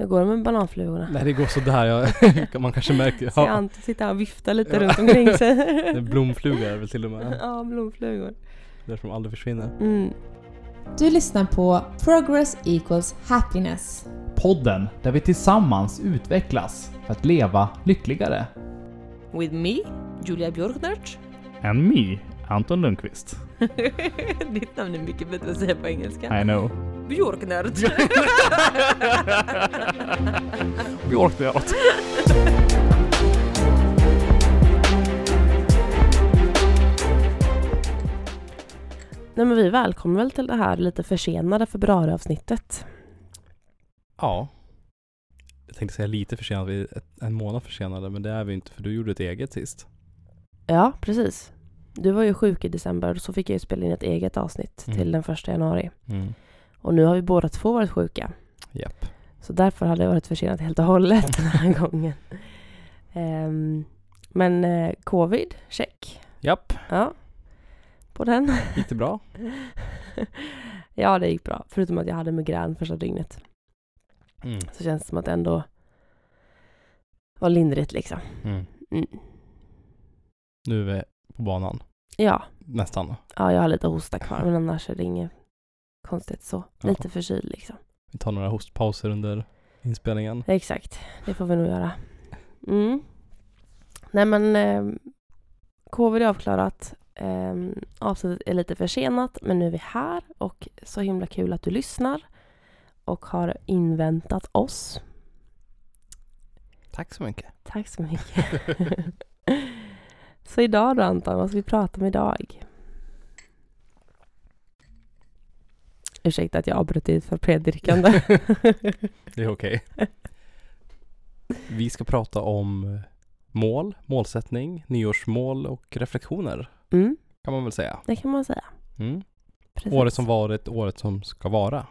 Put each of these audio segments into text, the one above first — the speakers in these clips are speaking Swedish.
Hur går det med bananflugorna? Nej det går sådär. Jag, man kanske märker. Ser Ja, Ante sitta och vifta lite Ja. runt omkring sig. det är blomfluga är det väl till och med. ja, blomflugor. Därför de aldrig försvinner. Mm. Du lyssnar på Progress Equals Happiness. Podden där vi tillsammans utvecklas för att leva lyckligare. With me, Julia Björknert. And me, Anton Lundqvist. Ditt namn är mycket bättre att säga på engelska. I know. Björknert. Björknert. Nej men vi är välkomna väl till det här lite försenade februariavsnittet. Ja. Jag tänkte säga lite försenad, vi är en månad försenade men det är vi inte för du gjorde ett eget sist. Ja, precis. Du var ju sjuk i december så fick jag ju spela in ett eget avsnitt Mm. till den första januari. Mm. Och nu har vi båda två varit sjuka. Japp. Så därför hade jag varit försenad helt och hållet den här gången. Ehm, men eh, covid, check. Japp. Ja, på den. Gick det bra? ja, det gick bra. Förutom att jag hade migrän första dygnet. Mm. Så känns det som att det ändå var lindrigt liksom. Mm. Mm. Nu är vi på banan. Ja, Nästan. ja, jag har lite hosta kvar men annars är det inget konstigt så. Ja. Lite förkyld liksom. Vi tar några hostpauser under inspelningen. Exakt, det får vi nog göra. Mm. Nej men eh, covid är avklarat. Eh, avsnittet är lite försenat men nu är vi här och så himla kul att du lyssnar och har inväntat oss. Tack så mycket. Tack så mycket. så idag då Anton, vad ska vi prata om idag? Ursäkta att jag avbröt ditt för predikande. Det är okej. Vi ska prata om mål, målsättning, nyårsmål och reflektioner mm, kan man väl säga. det kan man säga. Mm. Året som varit, året som ska vara.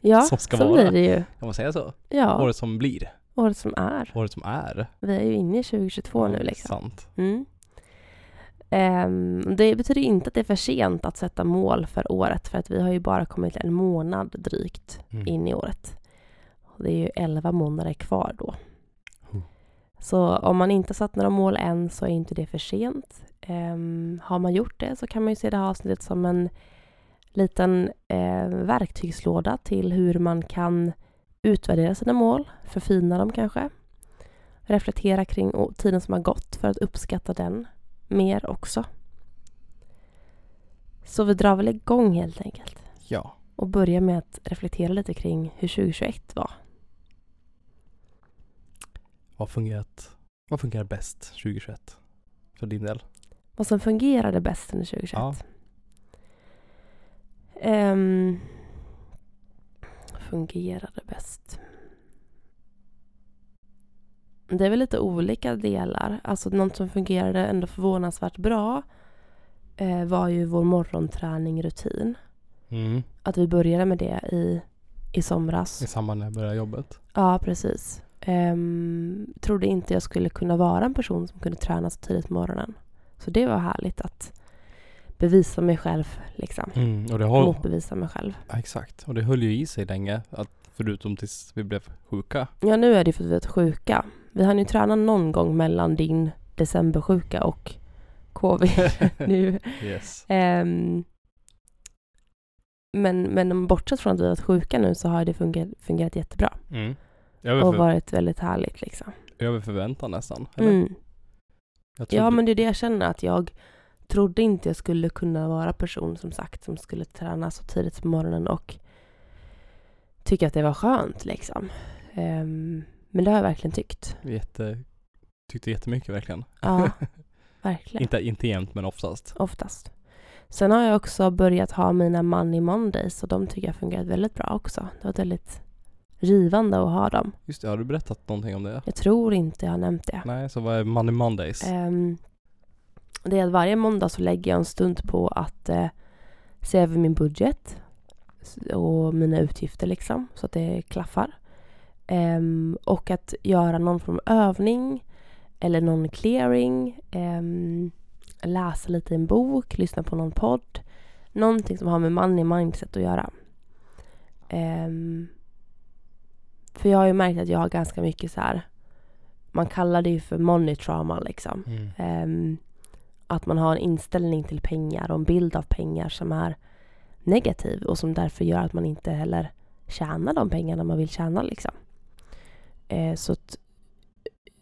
ja, som ska så vara. blir det ju. Kan man säga så? Ja, Året som blir, året som är. året som är. Vi är ju inne i 2022 nu liksom. Sant. Mm. Ehm, det betyder inte att det är för sent att sätta mål för året för att vi har ju bara kommit en månad drygt Mm. in i året. Det är ju 11 månader kvar då. Mm. Så om man inte satt några mål än så är inte det för sent. Ehm, har man gjort det så kan man ju se det här avsnittet som en liten eh, verktygslåda till hur man kan utvärdera sina mål, förfina dem kanske. Reflektera kring tiden som har gått för att uppskatta den mer också. Så vi drar väl igång helt enkelt Ja. och börjar med att reflektera lite kring hur 2021 var. Vad fungerat, vad fungerar bäst 2021? För din del? Vad som fungerade bäst under 2021. Ja. Ehm, fungerade bäst. Det är väl lite olika delar. Alltså något som fungerade ändå förvånansvärt bra eh, var ju vår morgonträning-rutin. Mm. Att vi började med det i, i I somras. samband med att jag började jobbet. Ja, precis. Um, trodde inte jag skulle kunna vara en person som kunde träna så tidigt på morgonen. Så det var härligt att bevisa mig själv, liksom. Mm. Och det har, Motbevisa mig själv. ja, exakt. Och det höll ju i sig länge. Att, förutom tills vi blev sjuka. Ja, nu är det för att vi är sjuka. Vi hann ju träna någon gång mellan din decembersjuka och covid nu. Yes. Ehm, men, men bortsett från att vi har varit sjuka nu så har det fungerat, fungerat jättebra. Mm. Och varit väldigt härligt liksom. över förväntan nästan. Mm. Ja, men det är det jag känner att jag trodde inte jag skulle kunna vara person som sagt som skulle träna så tidigt på morgonen och tycka att det var skönt liksom. Ehm, men det har jag verkligen tyckt. Jätte, tyckte jättemycket verkligen. Ja, verkligen. inte, inte jämt men oftast. Oftast. Sen har jag också börjat ha mina Money Mondays och de tycker jag fungerat väldigt bra också. Det var väldigt givande att ha dem. Just det, har du berättat någonting om det? Jag tror inte jag har nämnt det. Nej, så vad är Money Mondays? Ehm, det är att varje måndag så lägger jag en stund på att eh, se över min budget och mina utgifter liksom så att det klaffar. Ehm, och att göra någon form av övning eller någon clearing. ehm, läsa lite i en bok, lyssna på någon podd. Någonting som har med money mindset att göra. Ehm, För jag har ju märkt att jag har ganska mycket så här. Man kallar det ju för money trauma liksom. Mm. Att man har en inställning till pengar och en bild av pengar som är negativ och som därför gör att man inte heller tjänar de pengarna man vill tjäna. Liksom. Eh, så att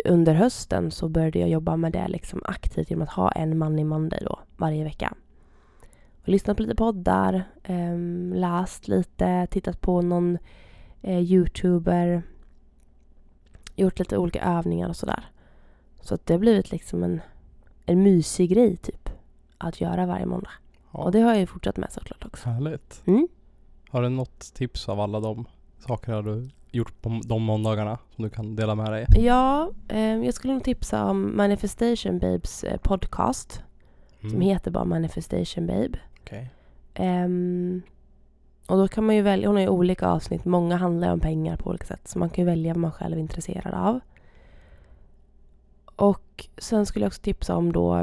under hösten så började jag jobba med det liksom aktivt genom att ha en Money Monday då, varje vecka. Och lyssnat på lite poddar, ehm, läst lite, tittat på någon eh, youtuber, gjort lite olika övningar och sådär. Så att det har blivit liksom en, en mysig grej typ att göra varje måndag. Ja. Och det har jag ju fortsatt med såklart också. Härligt. Mm. Har du något tips av alla de sakerna du gjort på de måndagarna som du kan dela med dig? Ja, eh, jag skulle nog tipsa om Manifestation Babes eh, podcast Mm. som heter bara Manifestation Babe. Okej. Ehm, och då kan man ju välja, hon har ju olika avsnitt, många handlar om pengar på olika sätt så man kan ju välja vad man själv är intresserad av. Och sen skulle jag också tipsa om då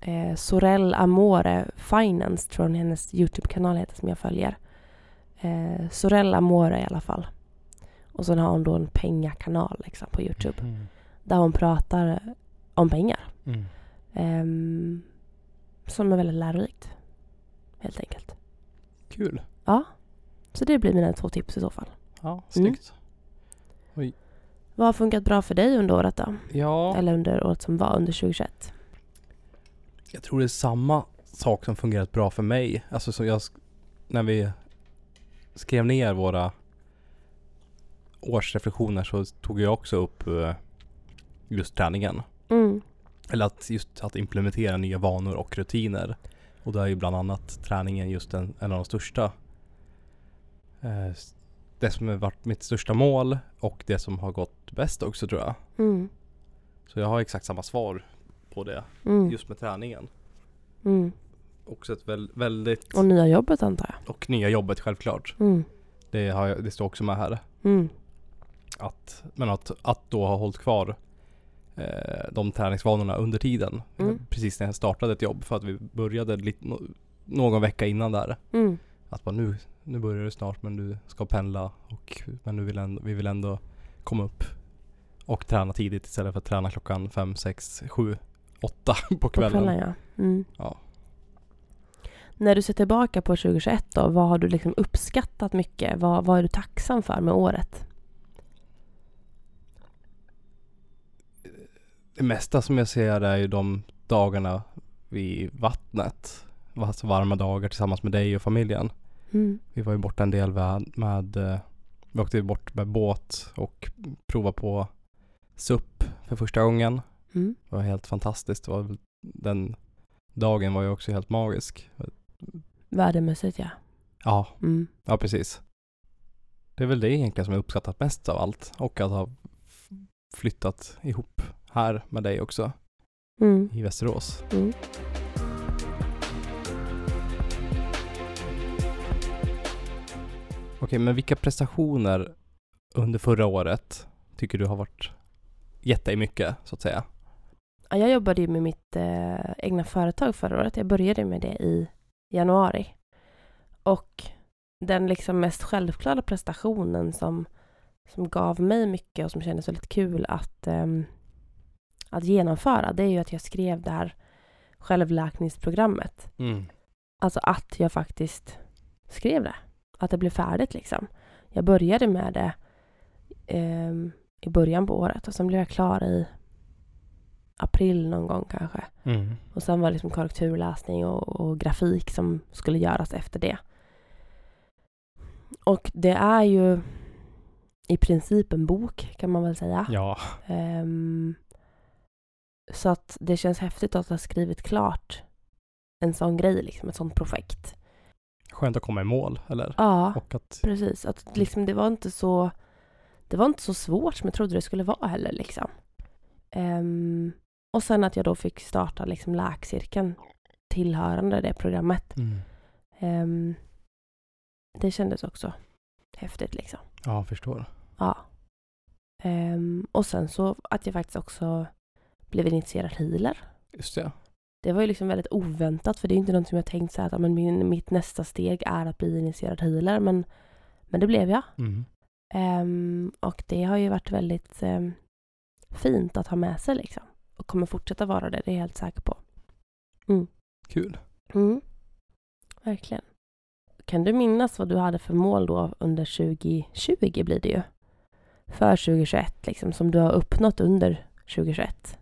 eh, Sorel Amore Finance tror jag hennes Youtube-kanal heter som jag följer. Eh, Sorel Amore i alla fall. Och sen har hon då en pengakanal liksom på Youtube Mm. där hon pratar om pengar. Mm. Ehm, som är väldigt lärorikt. Helt enkelt. Kul. Så det blir mina två tips i så fall. Ja, snyggt. Vad har funkat bra för dig under året då? Ja, Eller under året som var, under 2021? jag tror det är samma sak som fungerat bra för mig. Alltså så jag, när vi skrev ner våra årsreflektioner så tog jag också upp eh, just träningen. Mm. Eller att just att implementera nya vanor och rutiner. Och då är ju bland annat träningen just en, en av de största. Eh, det som har varit mitt största mål och det som har gått bäst också tror jag. Mm. Så jag har exakt samma svar på det. Mm. Just med träningen. Mm. Också ett väl, väldigt... Och nya jobbet antar Och nya jobbet självklart. jag? Mm. Det, har jag, det står också med här. Att, men att, att då ha hållit kvar eh, de träningsvanorna under tiden. Mm. Precis när jag startade ett jobb. För att vi började lite, nå- någon vecka innan där. Mm. Att bara nu, nu börjar det snart men du ska pendla. Och, men du vill ändå, vi vill ändå komma upp och träna tidigt istället för att träna klockan fem, sex, sju, åtta på På kvällen. kvällen ja. Mm. Ja. När du ser tillbaka på 2021 då, vad har du liksom uppskattat mycket? Vad, vad är du tacksam för med året? Det mesta som jag ser är ju de dagarna vid vattnet. Alltså varma dagar tillsammans med dig och familjen. Mm. Vi var ju borta en del med, med eh, vi åkte bort med båt och prova på SUP för första gången. Mm. Det var helt fantastiskt. Var, den dagen var ju också helt magisk. Värdemässigt ja. Ja, Mm. ja precis. Det är väl det egentligen som jag uppskattat mest av allt. Och att ha flyttat ihop här med dig också Mm. i Västerås. Mm. Okej, men vilka prestationer under förra året tycker du har varit gett dig mycket så att säga? Ja, jag jobbade ju med mitt eh, egna företag förra året. Jag började med det i januari. Och den liksom mest självklara prestationen som, som gav mig mycket och som kändes väldigt kul att, ehm, att genomföra, det är ju att jag skrev det här självläkningsprogrammet. Mm. Alltså att jag faktiskt skrev det. Att det blev färdigt liksom. Jag började med det ehm, i början på året och sen blev jag klar i april någon gång kanske. Mm. Och sen var det liksom korrekturläsning och, och grafik som skulle göras efter det. Och det är ju i princip en bok kan man väl säga. Ja. Ehm, så att det känns häftigt att ha skrivit klart en sån grej, liksom, ett sånt projekt. Skönt att komma i mål, eller? Ja, Och att... precis. Att liksom, det var inte så det var inte så svårt som jag trodde det skulle vara heller. Liksom. Ehm, och sen att jag då fick starta liksom, läkcirkeln tillhörande det programmet. Mm. Ehm, det kändes också häftigt liksom. Ja, jag förstår. Ja. Ehm, och sen så att jag faktiskt också blev initierad healer. Just det. Det var ju liksom väldigt oväntat för det är inte något som jag tänkt så här att men min, mitt nästa steg är att bli initierad healer men, men det blev jag. Mm. Ehm, och det har ju varit väldigt ehm, fint att ha med sig liksom. Och kommer fortsätta vara det, det är jag helt säker på. Kul. Mm. Verkligen. Kan du minnas vad du hade för mål då under 2020 blir det ju? För 2021 liksom, som du har uppnått under 2021?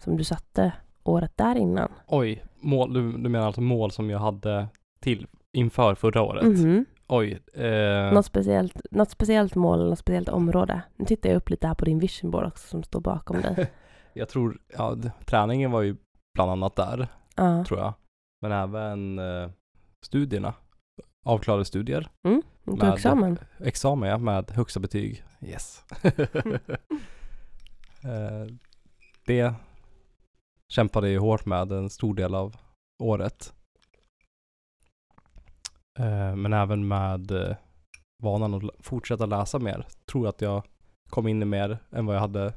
Som du satte året där innan? Oj, mål, du, du menar alltså mål som jag hade till inför förra året? Mhm. Oj. Eh, Något, speciellt, något speciellt mål något speciellt område? Nu tittar jag upp lite här på din vision board också som står bakom dig. jag tror, ja, träningen var ju bland annat där, Ja. tror jag. Men även eh, studierna. Avklarade studier. Mm. Med- Med examen. Examen ja, med högsta betyg. Yes. Eh, det kämpade ju hårt med en stor del av året. Eh, Men även med eh, vanan att fortsätta läsa mer. Tror att jag kom in i mer än vad jag hade.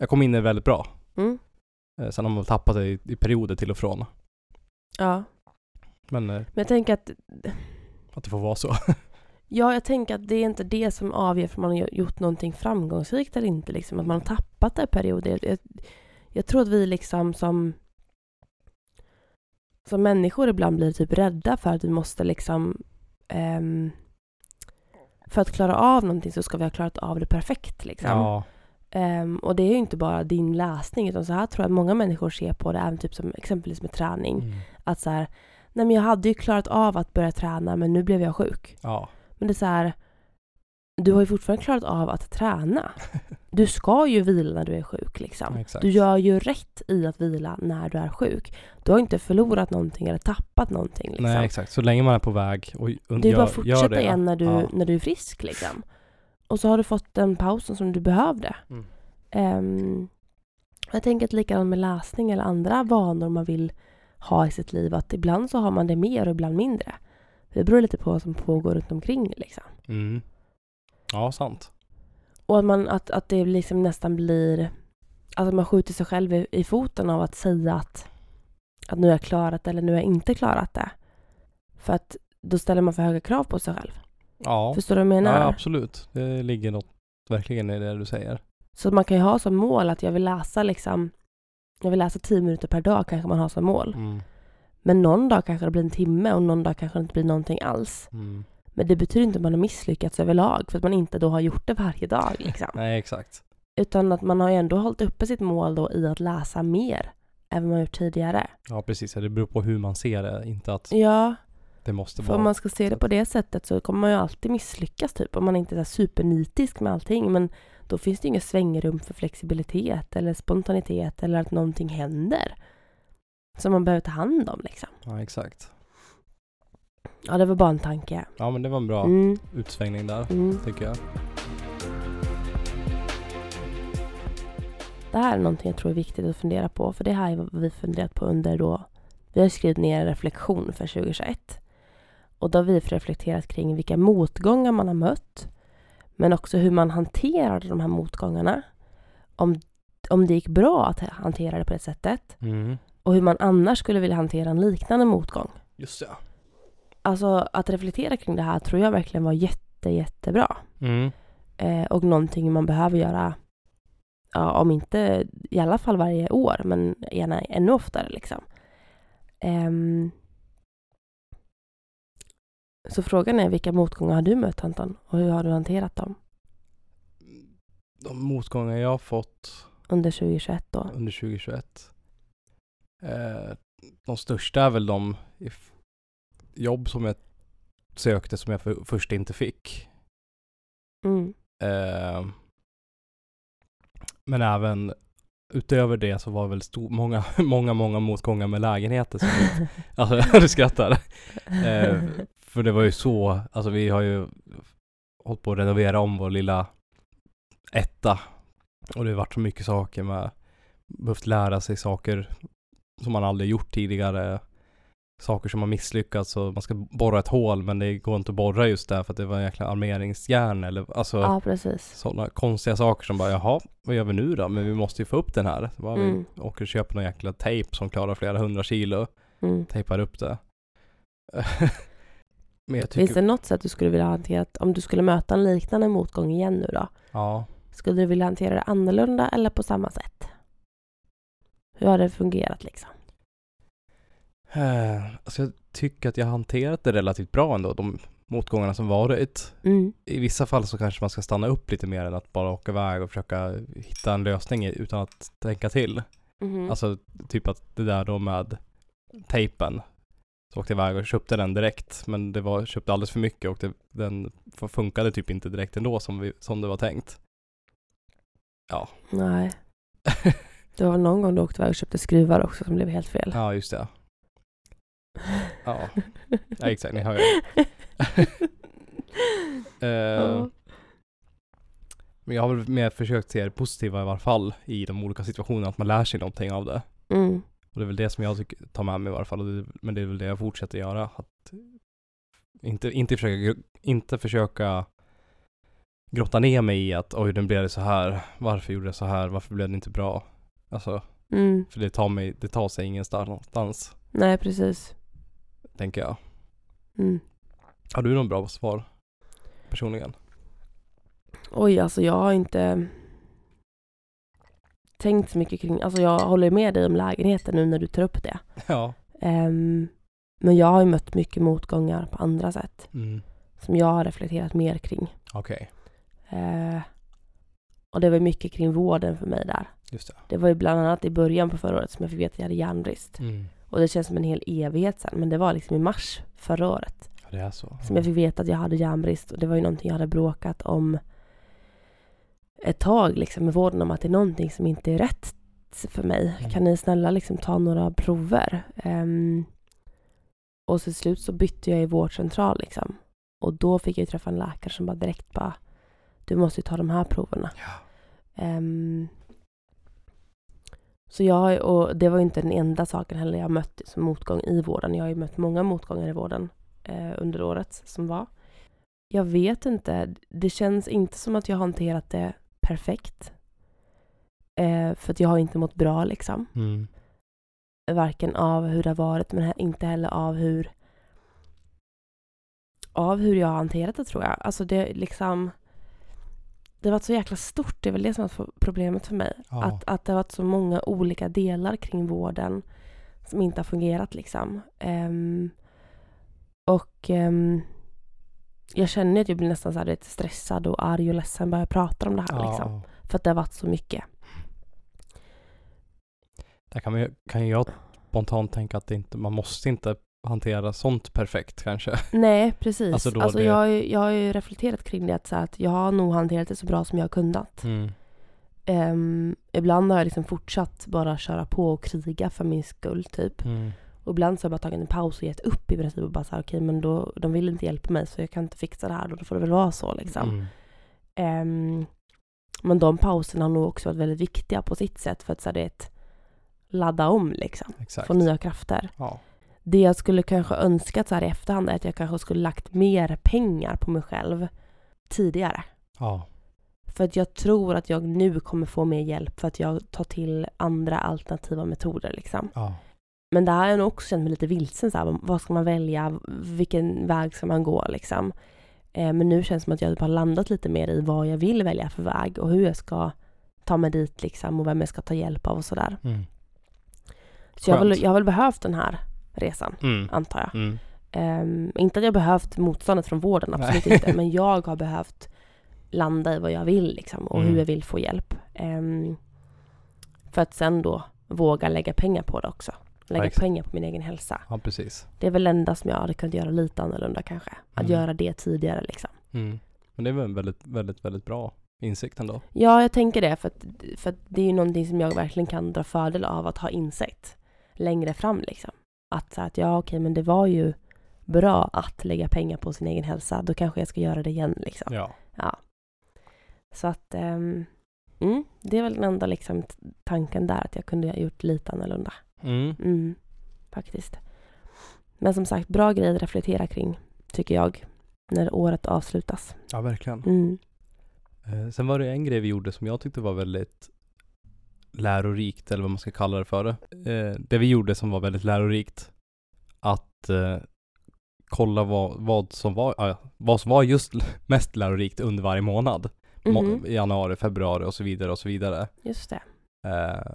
Jag kom in i väldigt bra. Mm. Eh, Sen har man tappat det i, i perioder till och från. Ja. Men Men jag tänker att att det får vara så. Ja, jag tänker att det är inte det som avgör om man har gjort någonting framgångsrikt eller inte. Liksom, att man har tappat det i perioder. Jag, jag, tror att vi liksom som, som människor ibland blir typ rädda för att vi måste liksom ehm, för att klara av någonting så ska vi ha klarat av det perfekt. Liksom. Ja. Ehm, och det är ju inte bara din läsning utan så här tror jag att många människor ser på det, även typ som exempelvis med träning. Mm. Att så här, nej men jag hade ju klarat av att börja träna men nu blev jag sjuk. Ja. Men det är så här, du har ju fortfarande klarat av att träna. Du ska ju vila när du är sjuk liksom. Exakt. Du gör ju rätt i att vila när du är sjuk. Du har inte förlorat någonting eller tappat någonting liksom. Nej exakt, så länge man är på väg och un- det är gör, bara att fortsätta gör det. igen när du, Ja. när du är frisk liksom. Och så har du fått den pausen som du behövde. Mm. Ehm, jag tänker att likadant med läsning eller andra vanor man vill ha i sitt liv. Att ibland så har man det mer och ibland mindre. Det beror lite på vad som pågår runt omkring liksom. Mm. Ja, sant. Och att, man, att, att det liksom nästan blir... Att man skjuter sig själv i, i foten av att säga att, att nu har jag klarat det eller nu har jag inte klarat det. För att då ställer man för höga krav på sig själv. Ja, Förstår du vad jag menar? ja absolut. Det ligger något verkligen i det du säger. Så man kan ju ha som mål att jag vill läsa liksom... Jag vill läsa tio minuter per dag kanske man har som mål. Mm. Men någon dag kanske det blir en timme och någon dag kanske det inte blir någonting alls. Mm. Men det betyder inte att man har misslyckats överlag för att man inte då har gjort det varje dag. Liksom. Nej, exakt. Utan att man har ju ändå hållit uppe sitt mål då i att läsa mer än vad man gjort tidigare. Ja, precis. Det beror på hur man ser det, inte att Ja, det måste för vara... om man ska se det på det sättet så kommer man ju alltid misslyckas typ om man inte är supernitisk med allting. Men då finns det ju inget svängrum för flexibilitet eller spontanitet eller att någonting händer. Som man behöver ta hand om liksom. Ja, exakt. Ja, det var bara en tanke. Ja, men det var en bra Mm, utsvängning där, mm. tycker jag. Det här är någonting jag tror är viktigt att fundera på. För det här är vad vi funderat på under då. Vi har skrivit ner en reflektion för 2021. Och då har vi reflekterat kring vilka motgångar man har mött. Men också hur man hanterade de här motgångarna. Om, om det gick bra att hantera det på det sättet. Mm. Och hur man annars skulle vilja hantera en liknande motgång. Just det. Alltså att reflektera kring det här tror jag verkligen var jätte, jättebra. Mm. Eh, och någonting man behöver göra, ja, om inte i alla fall varje år, men gärna ännu oftare. Liksom. Ehm, så frågan är vilka motgångar har du mött Anton? Och hur har du hanterat dem De motgångar jag har fått under 2021 då? under 2021. Eh, de största är väl de jobb som jag sökte som jag för, först inte fick. Mm. Eh, men även utöver det så var det väl stor, många, många, många motgångar med lägenheter. Som, alltså, du skrattar. Eh, för det var ju så, alltså vi har ju hållit på att renovera om vår lilla etta. Och det har varit så mycket saker med, behövt lära sig saker som man aldrig gjort tidigare. Saker som har misslyckats och man ska borra ett hål men det går inte att borra just där för att det var en jäkla armeringsjärn eller alltså ja, sådana konstiga saker som bara jaha, vad gör vi nu då? Men vi måste ju få upp den här. Så bara Mm. Vi åker och köper någon jäkla tejp som klarar flera hundra kilo Mm. tejpar upp det. Men Finns det något sätt du skulle vilja hantera, om du skulle möta en liknande motgång igen nu då? ja, Skulle du vilja hantera det annorlunda eller på samma sätt? Hur har det fungerat liksom? Eh, alltså jag tycker att jag har hanterat det relativt bra ändå, de motgångarna som varit. Mm. I vissa fall så kanske man ska stanna upp lite mer än att bara åka iväg och försöka hitta en lösning utan att tänka till. Mhm. Alltså typ att det där då med tejpen. Så åkte jag iväg och köpte den direkt men det var, köpte alldeles för mycket och det, den funkade typ inte direkt ändå som, vi, som det var tänkt. Ja. Nej. Det var någon gång du åkte iväg och köpte skruvar också som blev helt fel. ja, just det. Ja, ja exakt, ni hör ju. Eh, Ja. Men jag har väl mer försökt se det positiva i varje fall i de olika situationerna, att man lär sig någonting av det. Mm. Och det är väl det som jag tycker, tar med mig i varje fall, det, men det är väl det jag fortsätter göra. Att inte, inte, försöka, inte försöka grotta ner mig i att oj, den blev det så här, varför gjorde jag så här, varför blev det inte bra? Alltså, Mm. för det tar mig, det tar sig ingenstans Nej, precis. Tänker jag. Mm. Har du någon bra svar? Personligen? Oj, alltså jag har inte tänkt så mycket kring, alltså jag håller med dig om lägenheten nu när du tar upp det. Ja. Ehm, men jag har ju mött mycket motgångar på andra sätt Mm. som jag har reflekterat mer kring. Okej, Eh, och det var mycket kring vården för mig där. just det. Det var ju bland annat i början på förra året som jag fick veta att jag hade järnbrist. Mm. Och det känns som en hel evighet sen, men det var liksom i mars förra året Ja, det är så. som jag fick veta att jag hade järnbrist. Och det var ju någonting jag hade bråkat om ett tag liksom med vården om att det är någonting som inte är rätt för mig. Mm. Kan ni snälla liksom ta några prover? Ehm, och till slut så bytte jag i vårdcentral liksom. Och då fick jag träffa en läkare som bara direkt bara du måste ju ta de här proverna. Ja. Ehm, så jag, och det var ju inte den enda saken heller jag mött som motgång i vården. Jag har ju mött många motgångar i vården eh, under året som var. Jag vet inte. Det känns inte som att jag har hanterat det perfekt. Eh, för att jag har inte mått bra liksom. Mm. Varken av hur det har varit men inte heller av hur av hur jag har hanterat det tror jag. Alltså det liksom det har varit så jäkla stort. Det är väl det som har varit problemet för mig. Ja. Att, att det har varit så många olika delar kring vården som inte har fungerat liksom. Ehm, och ehm, jag känner att jag blir nästan så här, lite stressad och arg och ledsen bara jag pratar om det här. Liksom. Ja. För att det har varit så mycket. Där kan, man, kan jag spontant tänka att inte, man måste inte hantera sånt perfekt kanske. Nej, precis. Alltså Alltså då det- jag, har ju- jag har ju reflekterat kring det att, så att jag har nog hanterat det så bra som jag har kunnat. Mm. Ehm, ibland har jag liksom fortsatt bara köra på och kriga för min skull typ. Mm. Och ibland så har jag bara tagit en paus och gett upp i princip och bara såhär okej men då, de vill inte hjälpa mig så jag kan inte fixa det här då får det väl vara så liksom. Mm. Ehm, men de pauserna har nog också varit väldigt viktiga på sitt sätt för att så här, det är ett ladda om liksom. Exakt. Få nya krafter. Ja. Det jag skulle kanske önskat så här i efterhand är att jag kanske skulle lagt mer pengar på mig själv tidigare. Ja. För att jag tror att jag nu kommer få mer hjälp för att jag tar till andra alternativa metoder liksom. Ja. Men där har jag nog också känt mig lite vilsen. Så här, vad ska man välja? Vilken väg ska man gå? Liksom. Eh, men nu känns det som att jag typ har landat lite mer i vad jag vill välja för väg och hur jag ska ta mig dit liksom, och vem jag ska ta hjälp av och sådär. Mm. Så jag har, väl, jag har väl behövt den här resan, Mm. antar jag. Mm. Ehm, inte att jag behövt motståndet från vården, absolut Nej. inte. Men jag har behövt landa i vad jag vill liksom, och Mm. hur jag vill få hjälp. Ehm, för att sen då våga lägga pengar på det också. Lägga exakt. pengar på min egen hälsa. Ja, precis. Det är väl det enda som jag hade kunnat göra lite annorlunda kanske. Att Mm. göra det tidigare liksom. Mm. Men det är väl en väldigt, väldigt, väldigt bra insikt ändå. Ja, jag tänker det. För att, för att det är ju någonting som jag verkligen kan dra fördel av att ha insett längre fram liksom. Att, så att ja, okej, men det var ju bra att lägga pengar på sin egen hälsa. Då kanske jag ska göra det igen liksom. Ja. Ja. Så att ehm, mm, det är väl den enda liksom, tanken där. Att jag kunde ha gjort lite annorlunda. Mm. Mm, faktiskt. Men som sagt, bra grej att reflektera kring, tycker jag, när året avslutas. Ja, verkligen. Mm. Eh, sen var det en grej vi gjorde som jag tyckte var väldigt lärorikt, eller vad man ska kalla det för. Eh, det vi gjorde som var väldigt lärorikt, att eh, kolla vad, vad som var, ja, vad som var just mest lärorikt under varje månad. Må- Mhm, Januari, februari och så vidare och så vidare. Just det. Eh,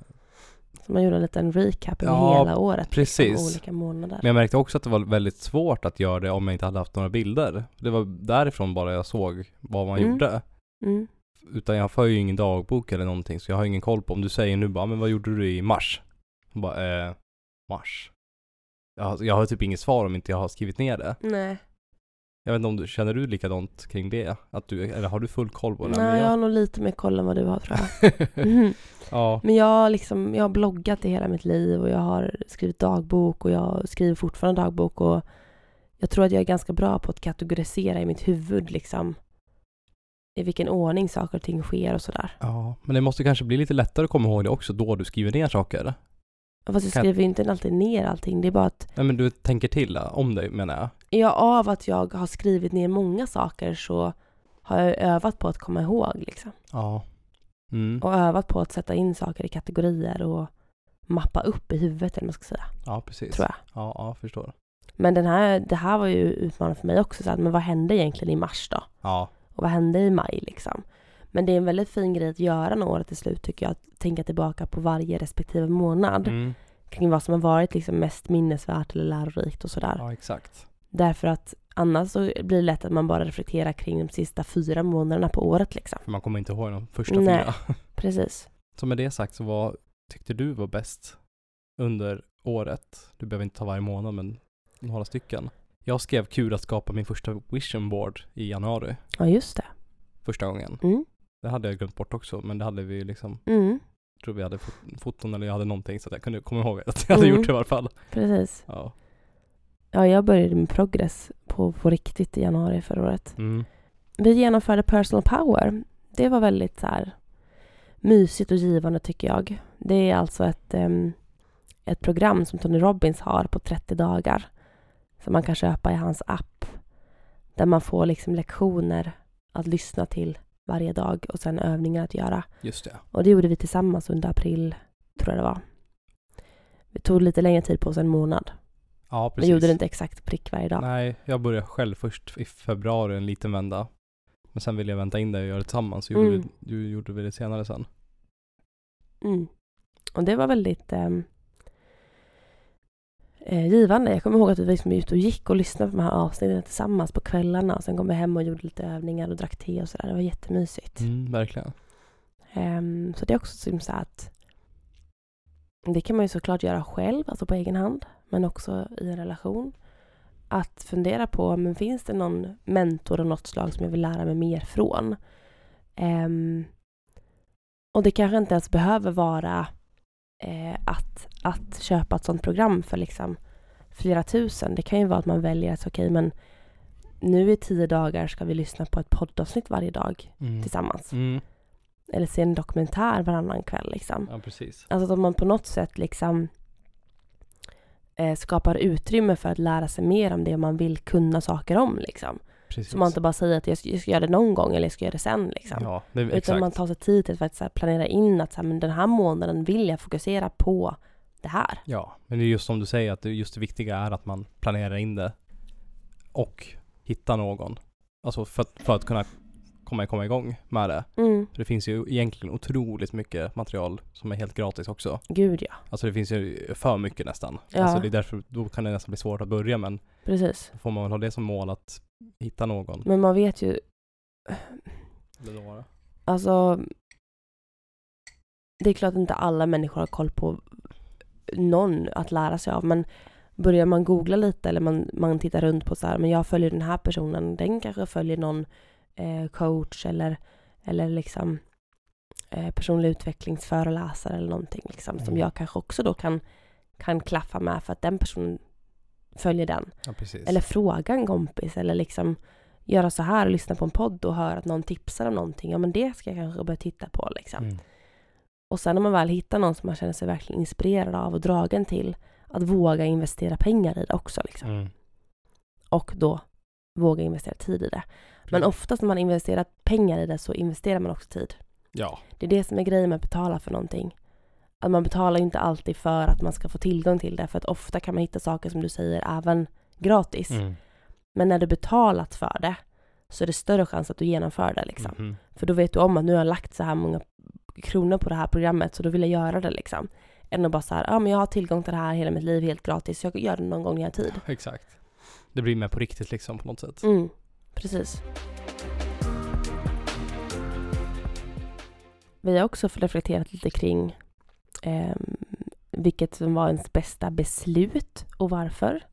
Så man gjorde en liten recap över Ja, hela året. precis. Liksom, olika månader. Men jag märkte också att det var väldigt svårt att göra det om jag inte hade haft några bilder. Det var därifrån bara jag såg vad man Mm. gjorde. Mm. Utan jag för ju ingen dagbok eller någonting så jag har ingen koll på. Om du säger nu bara, men vad gjorde du i mars? Jag bara, eh, mars? Jag har, jag har typ inget svar om inte jag har skrivit ner det. Nej. Jag vet inte om du, känner du likadant kring det? Att du, eller har du full koll på det? Nej, jag har nog lite mer koll än vad du har tror jag. Mhm. ja, Men jag har, liksom, jag har bloggat i hela mitt liv och jag har skrivit dagbok och jag skriver fortfarande dagbok och jag tror att jag är ganska bra på att kategorisera i mitt huvud liksom i vilken ordning saker och ting sker och sådär. ja, men det måste kanske bli lite lättare att komma ihåg det också då du skriver ner saker. Fast jag Kan- skriver ju inte alltid ner allting. Det är bara att Nej men du tänker till om dig menar jag. jag, av att jag har skrivit ner många saker så har jag övat på att komma ihåg liksom. Ja. Mm. Och övat på att sätta in saker i kategorier och mappa upp i huvudet eller vad man ska säga, Ja, precis. tror jag. Ja, ja, förstår. Men den här, det här var ju utmanande för mig också. Så att, men vad hände egentligen i mars då? Ja, Och vad hände i maj liksom? Men det är en väldigt fin grej att göra när året är slut tycker jag. Att tänka tillbaka på varje respektive månad. mm. Kring vad som har varit liksom mest minnesvärt eller lärorikt och sådär. ja exakt. Därför att annars så blir det lätt att man bara reflekterar kring de sista fyra månaderna på året liksom. För man kommer inte ihåg de första Nej. fyra. Precis. Så med det sagt så vad tyckte du var bäst under året? Du behöver inte ta varje månad men några stycken. Jag skrev kul att skapa min första vision board i januari. Ja, just det. Första gången. Mm. Det hade jag glömt bort också men det hade vi liksom, Mm. jag tror vi hade fot- foton eller jag hade någonting så att jag kunde komma ihåg att jag hade Mm. gjort det i alla fall. Precis. Ja. Ja, jag började med progress på, på riktigt i januari förra året. Mm. Vi genomförde personal power. Det var väldigt så här mysigt och givande tycker jag. Det är alltså ett, em, ett program som Tony Robbins har på 30 dagar. Som man kan köpa i hans app. Där man får liksom lektioner att lyssna till varje dag och sen övningar att göra. Just det. Och det gjorde vi tillsammans under april, tror jag det var. Vi tog lite längre tid på oss, en månad. Ja Vi precis. gjorde det inte exakt prick varje dag. Nej, jag började själv först i februari en liten vända. Men sen ville jag vänta in det och göra det tillsammans. Så gjorde Mm. vi, du gjorde vi det senare sen. Mm. Och det var väldigt ehm, eh, givande. Jag kommer ihåg att vi liksom ute och gick och lyssnade på de här avsnitten tillsammans på kvällarna. Och sen kom vi hem och gjorde lite övningar och drack te och sådär. Det var jättemysigt. Mm, verkligen. Ehm, så det är också som så att det kan man ju såklart göra själv, alltså på egen hand. Men också i en relation. Att fundera på, men finns det någon mentor av något slag som jag vill lära mig mer från? Ehm, och det kanske inte ens behöver vara eh, att, att köpa ett sånt program för liksom flera tusen. Det kan ju vara att man väljer att okej, men nu i tio dagar ska vi lyssna på ett poddavsnitt varje dag Mm. tillsammans. Mm. Eller se en dokumentär varannan kväll. Liksom. Ja, precis. Alltså att man på något sätt liksom eh, skapar utrymme för att lära sig mer om det man vill kunna saker om. Liksom. Precis. Så man inte bara säger att jag ska, jag ska göra det någon gång eller jag ska göra det sen. Liksom. Ja, det, Utan exakt. man tar sig tid till att här planera in att så här, men den här månaden vill jag fokusera på det här. Ja, men det är just som du säger att det, just det viktiga är att man planerar in det och hitta någon. Alltså för att, för att kunna komma, komma igång med det. Mm. För det finns ju egentligen otroligt mycket material som är helt gratis också. Gud ja, Alltså det finns ju för mycket nästan. Ja. Alltså det är därför, då kan det nästan bli svårt att börja men precis. då får man väl ha det som mål att hitta någon. Men man vet ju, Eller några. alltså det är klart att inte alla människor har koll på någon att lära sig av men börjar man googla lite eller man, man tittar runt på så här, men jag följer den här personen, den kanske följer någon eh, coach eller, eller liksom eh, personlig utvecklingsföreläsare eller någonting liksom, som Mm. jag kanske också då kan, kan klaffa med för att den personen följer den. Ja. Eller fråga en kompis eller liksom göra så här och lyssna på en podd och höra att någon tipsar om någonting. Ja men det ska jag kanske börja titta på liksom. Mm. Och sen när man väl hittar någon som man känner sig verkligen inspirerad av och dragen till att våga investera pengar i det också liksom. Mm. Och då våga investera tid i det. Men oftast när man investerar pengar i det så investerar man också tid. Ja. Det är det som är grejen med att betala för någonting. Att man betalar inte alltid för att man ska få tillgång till det. För att ofta kan man hitta saker som du säger även gratis. Mm. Men när du betalat för det så är det större chans att du genomför det liksom. Mhm. För då vet du om att nu har jag lagt så här många kronor på det här programmet så då vill jag göra det liksom. Än att bara så här, ja men jag har tillgång till det här hela mitt liv helt gratis, så jag gör det någon gång när jag har tid. Exakt. Det blir mer på riktigt liksom på något sätt. Mm, precis. Vi har också reflekterat lite kring eh, vilket som var ens bästa beslut och varför.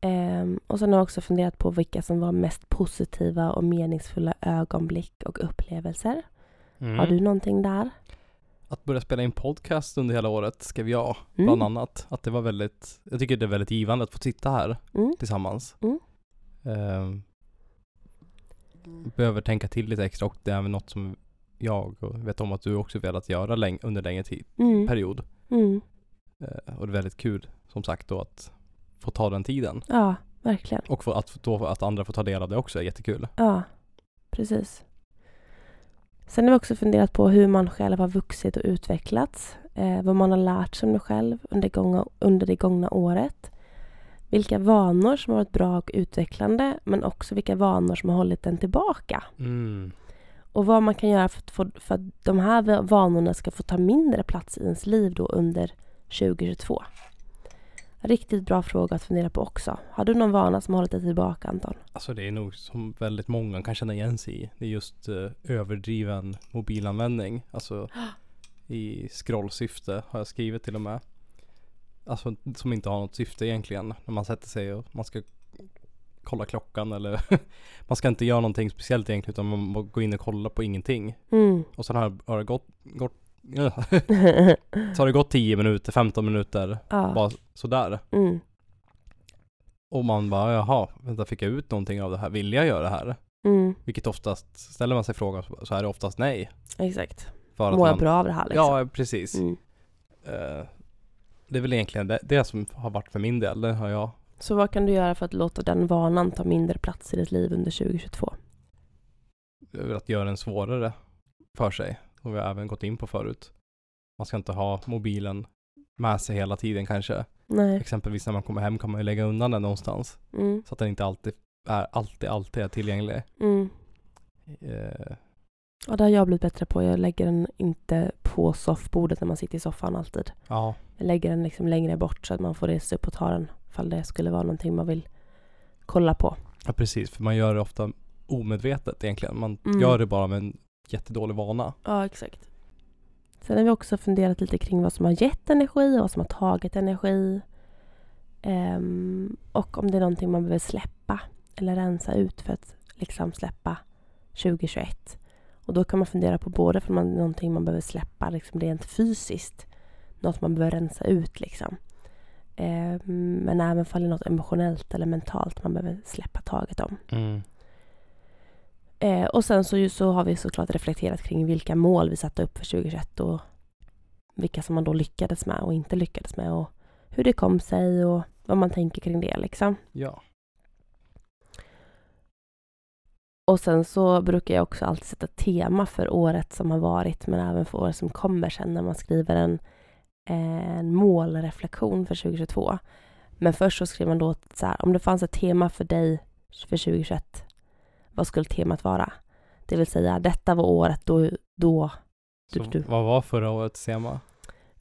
Eh, och sen har jag också funderat på vilka som var mest positiva och meningsfulla ögonblick och upplevelser. Mm. Har du någonting där? Att börja spela in podcast under hela året skrev jag Mm. bland annat. Att det var väldigt, jag tycker det är väldigt givande att få sitta här Mm. tillsammans. Mm. Ehm, behöver tänka till lite extra och det är även något som jag och vet om att du också velat göra läng- under längre tid, Mm. period. Mm. Eh, och det är väldigt kul som sagt då att få ta den tiden. Ja, verkligen. Och att, då, att andra får ta del av det också är jättekul. Ja, precis. Sen har vi också funderat på hur man själv har vuxit och utvecklats. Eh, vad man har lärt sig om sig själv under, gånga, under det gångna året. Vilka vanor som har varit bra och utvecklande men också vilka vanor som har hållit en tillbaka. Mm. Och vad man kan göra för att, få, för att de här va- vanorna ska få ta mindre plats i ens liv då under 2022. Riktigt bra fråga att fundera på också. Har du någon vana som har hållit dig tillbaka Anton? Alltså det är nog som väldigt många kan känna igen sig i. Det är just eh, överdriven mobilanvändning. Alltså i scrollsyfte har jag skrivit till och med. Alltså som inte har något syfte egentligen. När man sätter sig och man ska kolla klockan eller man ska inte göra någonting speciellt egentligen utan man må gå in och kolla på ingenting. Mm. Och sen har, har det gått, gått så har det gått 10 minuter, 15 minuter ja. bara sådär. Mm. Och man bara jaha, vänta fick jag ut någonting av det här? Vill jag göra det här? Mm. Vilket oftast, ställer man sig frågan så är det oftast nej. Exakt. För Mår jag bra av det här liksom? Ja, precis. Mm. Eh, det är väl egentligen det, det som har varit för min del. Det har jag Så vad kan du göra för att låta den vanan ta mindre plats i ditt liv under 2022? velat göra den svårare för sig. Som vi har även gått in på förut. Man ska inte ha mobilen med sig hela tiden kanske. Nej. Exempelvis när man kommer hem kan man ju lägga undan den någonstans. Mm. Så att den inte alltid är, alltid, alltid är tillgänglig. Mm. Eh, Ja, det har jag blivit bättre på. Jag lägger den inte på soffbordet när man sitter i soffan alltid. ja, Jag lägger den liksom längre bort så att man får resa upp och ta den ifall det skulle vara någonting man vill kolla på. ja, precis. För man gör det ofta omedvetet egentligen. Man Mm. gör det bara med en jättedålig vana. Ja, exakt. Sen har vi också funderat lite kring vad som har gett energi och vad som har tagit energi. Ehm, och om det är någonting man behöver släppa eller rensa ut för att liksom släppa 2021. Och då kan man fundera på både för man, någonting man behöver släppa liksom rent fysiskt, något man behöver rensa ut liksom. Ehm, men även fall det är något emotionellt eller mentalt man behöver släppa taget om. Eh, och sen så, så har vi såklart reflekterat kring vilka mål vi satte upp för 2021 och vilka som man då lyckades med och inte lyckades med och hur det kom sig och vad man tänker kring det liksom. Ja. Och sen så brukar jag också alltid sätta tema för året som har varit men även för året som kommer sen när man skriver en, en målreflektion för 2022. Men först så skriver man då så här, om det fanns ett tema för dig för 2021, vad skulle temat vara? Det vill säga, detta var året då, då Så Du- du. vad var förra årets tema?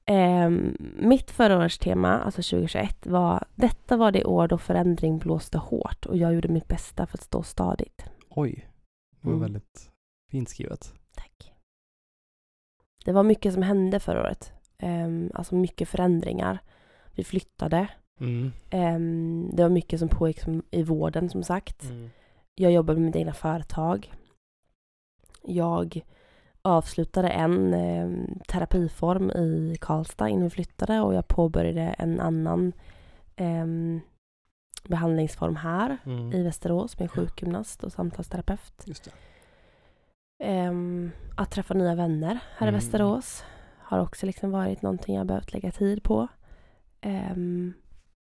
Ehm, mitt förra årets tema, alltså 2021, var detta var det år då förändring blåste hårt och jag gjorde mitt bästa för att stå stadigt. Oj, det var Mm. väldigt fint skrivet. Tack. Det var mycket som hände förra året. Ehm, alltså mycket förändringar. Vi flyttade. Mm. Ehm, det var mycket som pågick som, i vården som sagt. Jag jobbade med mitt egna företag. Jag avslutade en eh, terapiform i Karlstad innan vi flyttade och jag påbörjade en annan behandlingsform här Mm. i Västerås med sjukgymnast och samtalsterapeut. Ehm, att träffa nya vänner här i Mm. Västerås har också liksom varit någonting jag behövt lägga tid på. Ehm,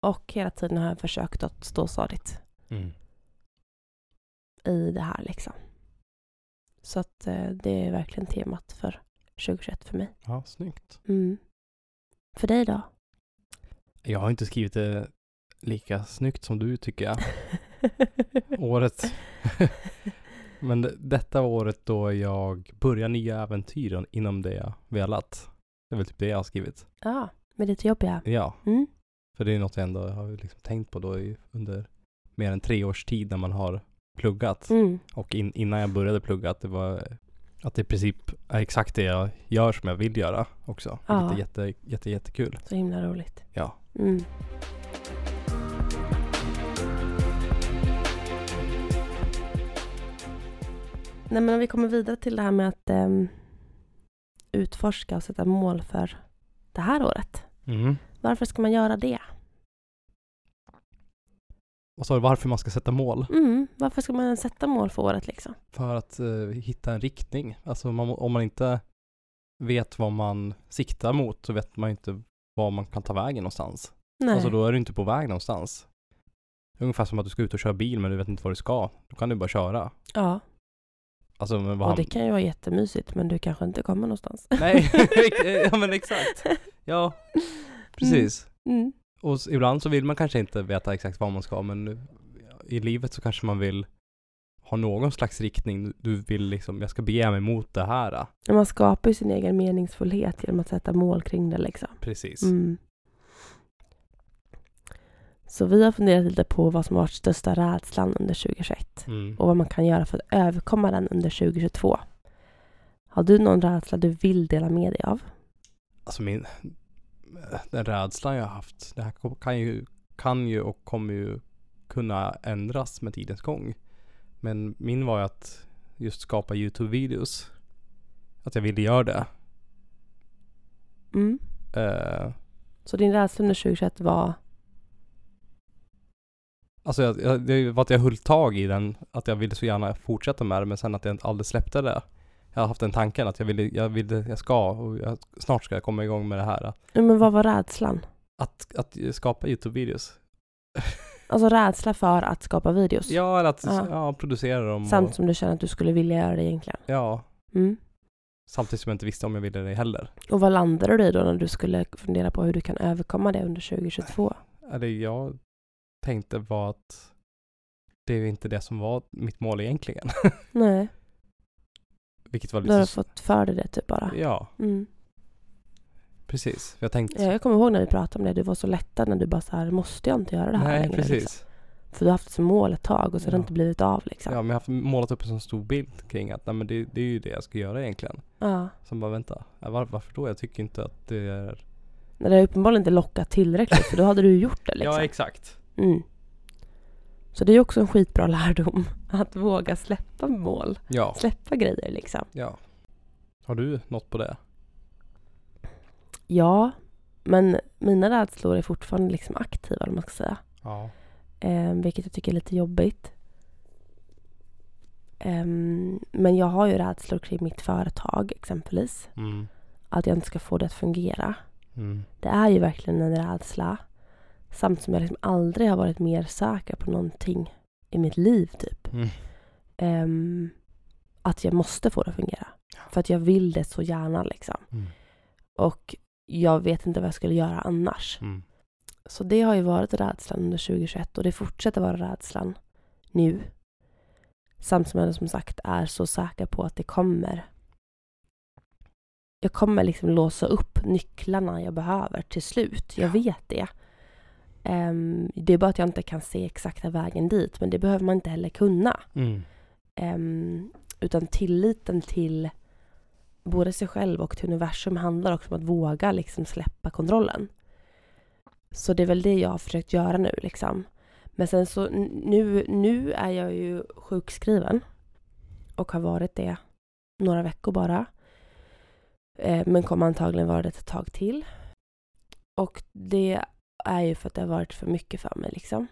och hela tiden har jag försökt att stå stadigt Mm. i det här liksom. Så att eh, det är verkligen temat för 2021 för mig. Ja, snyggt. Mm. För dig då? Jag har inte skrivit det lika snyggt som du tycker jag. året. Men det- detta var året då jag började nya äventyr inom det jag velat. Det är väl typ det jag har skrivit. Ja, med lite jobbiga. Ja, Mm. för det är något jag ändå har liksom tänkt på då i, under mer än tre års tid när man har pluggat. Mm. Och in, innan jag började plugga att det var att det i princip är exakt det jag gör som jag vill göra också. Ja. Vilket är jätte, jätte, jättekul. Så himla roligt. Ja. Mm. Nej men om vi kommer vidare till det här med att ehm, utforska och sätta mål för det här året. Mm. Varför ska man göra det? Och så varför man ska sätta mål. Mm, varför ska man sätta mål för året liksom? För att eh, hitta en riktning. Alltså man, om man inte vet vad man siktar mot så vet man inte var man kan ta vägen någonstans. Nej. Alltså då är du inte på väg någonstans. Ungefär som att du ska ut och köra bil men du vet inte var du ska. Då kan du bara köra. ja, Alltså men vad och det kan ju vara jättemysigt men du kanske inte kommer någonstans. Nej, ja men exakt. Ja, precis. Mm. Och s- ibland så vill man kanske inte veta exakt vad man ska men i livet så kanske man vill ha någon slags riktning. Du vill liksom, jag ska bege mig mot det här. Man skapar ju sin egen meningsfullhet genom att sätta mål kring det liksom. Precis. Mm. Så vi har funderat lite på vad som har varit största rädslan under 2021 Mm. och vad man kan göra för att överkomma den under 2022. Har du någon rädsla du vill dela med dig av? Alltså min, den rädslan jag har haft, det här kan ju, kan ju och kommer ju kunna ändras med tidens gång. Men min var ju att just skapa YouTube-videos. Att jag ville göra det. Mm. Eh, Så din rädsla under 2021 var... Alltså jag, jag, det var att jag höll tag i den, att jag ville så gärna fortsätta med det men sen att jag aldrig släppte det. Jag har haft den tanken att jag ville, jag ville, jag ska och jag, snart ska jag komma igång med det här. Men vad var rädslan? Att, att skapa YouTube-videos. Alltså rädsla för att skapa videos? Ja, eller att Ja. ja. producera dem. Samt och, som du känner att du skulle vilja göra det egentligen? ja, Mm. samtidigt som jag inte visste om jag ville det heller. Och vad landade du i då när du skulle fundera på hur du kan överkomma det under 2022? Eller jag tänkte var att det är inte det som var mitt mål egentligen. Nej, Vilket var du har lite... fått för dig det typ bara? Ja, Mm. precis. Jag tänkte... Ja, jag kommer ihåg när vi pratade om det, du var så lättad när du bara så här, måste jag inte göra det här Nej, längre? precis. Liksom? För du har haft som mål ett tag och så har det Ja. inte blivit av liksom. Ja, men jag har haft målat upp en sån stor bild kring att nej, men det, det är ju det jag ska göra egentligen. Ja. Som bara vänta, ja, var, varför då? Jag tycker inte att det är... Men det har uppenbarligen inte lockat tillräckligt för då hade du gjort det liksom. Ja, exakt. Mm. Så det är ju också en skitbra lärdom. Att våga släppa mål. Ja, Släppa grejer liksom. ja. Har du något på det? Ja, men mina rädslor är fortfarande liksom aktiva, eller vad man ska säga. Ja. Eh, vilket jag tycker är lite jobbigt. Ehm, men jag har ju rädslor kring mitt företag exempelvis. Mm. Att jag inte ska få det att fungera. Mm. Det är ju verkligen en rädsla. Samt som jag liksom aldrig har varit mer säker på någonting i mitt liv typ. Mm. Ehm, att jag måste få det att fungera. För att jag vill det så gärna liksom. Mm. Och jag vet inte vad jag skulle göra annars. Mm. Så det har ju varit rädslan under 2021 och det fortsätter vara rädslan nu. Samt som jag som sagt är så säker på att det kommer. Jag kommer liksom låsa upp nycklarna jag behöver till slut. Jag Ja. vet det. Ehm, det är bara att jag inte kan se exakta vägen dit. Men det behöver man inte heller kunna. Mm. Ehm, utan tilliten till både sig själv och till universum handlar också om att våga liksom släppa kontrollen. Så det är väl det jag har försökt göra nu. Liksom. Men sen så nu, nu är jag ju sjukskriven och har varit det några veckor bara. Eh, men kommer antagligen vara det ett tag till. Och det är ju för att det har varit för mycket för mig. Liksom.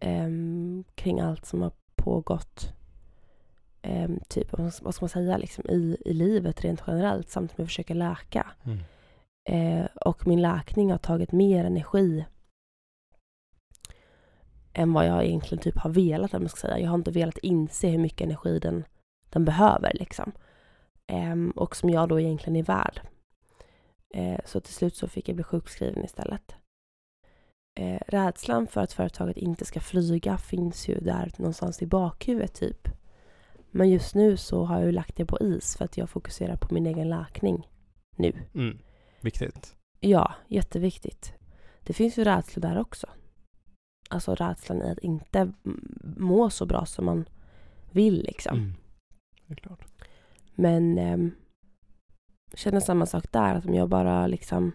Ehm, kring allt som har pågått ehm, typ, vad ska man säga, liksom, i, i livet rent generellt samt som jag försöker läka. Mm. Eh, och min läkning har tagit mer energi än vad jag egentligen typ har velat. man ska säga. Jag har inte velat inse hur mycket energi den, den behöver. Liksom. Ehm, och som jag då egentligen är värd. Eh, så till slut så fick jag bli sjukskriven istället. Eh, rädslan för att företaget inte ska flyga finns ju där någonstans i bakhuvudet typ. Men just nu så har jag ju lagt det på is för att jag fokuserar på min egen läkning nu. Mm. Viktigt. Ja, jätteviktigt. Det finns ju rädslor där också. Alltså rädslan i att inte må så bra som man vill liksom. Mm. Det är klart. Men jag känner samma sak där. Att om jag bara liksom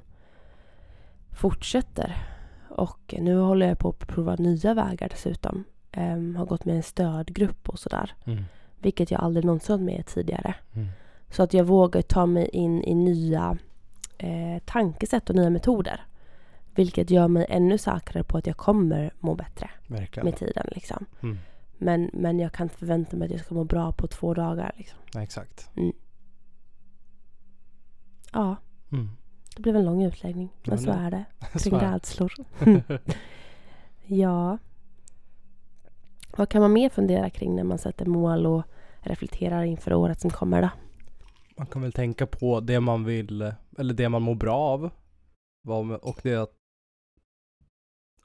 fortsätter. Och nu håller jag på att prova nya vägar dessutom. Ehm, har gått med en stödgrupp och sådär. Mm. Vilket jag aldrig någonsin varit med tidigare. Mm. Så att jag vågar ta mig in i nya eh, tankesätt och nya metoder. Vilket gör mig ännu säkrare på att jag kommer må bättre Verkligen. med tiden. Liksom. Mm. Men, men jag kan inte förvänta mig att jag ska må bra på två dagar. Liksom. Nej, exakt. Ja, Mm. Det blev en lång utläggning. Men så är det. Kring rädslor. Ja. Vad kan man mer fundera kring när man sätter mål och reflekterar inför året som kommer då? Man kan väl tänka på det man vill, eller det man mår bra av. Och det att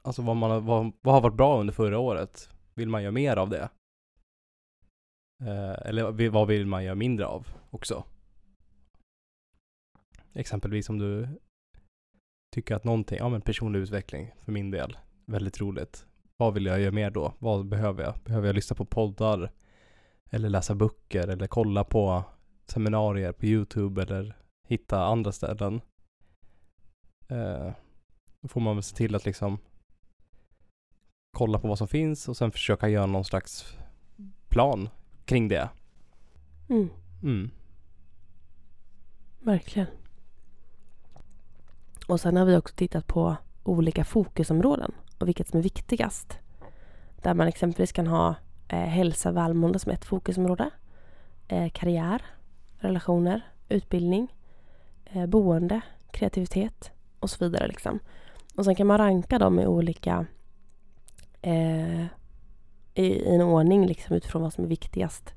Alltså vad, man, vad, vad har varit bra under förra året? Vill man göra mer av det? Eh, eller vad vill man göra mindre av också? Exempelvis om du tycker att någonting, ja men personlig utveckling för min del, väldigt roligt. Vad vill jag göra mer då? Vad behöver jag? Behöver jag lyssna på poddar? Eller läsa böcker? Eller kolla på seminarier på YouTube eller hitta andra ställen. Eh, då får man väl se till att liksom kolla på vad som finns och sen försöka göra någon slags plan kring det. Mm, Mm. verkligen. Och sen har vi också tittat på olika fokusområden och vilket som är viktigast. Där man exempelvis kan ha eh, hälsa välmående som ett fokusområde. Eh, karriär, relationer, utbildning, eh, boende, kreativitet och så vidare. Liksom. Och sen kan man ranka dem i olika eh, i, i en ordning liksom, utifrån vad som är viktigast.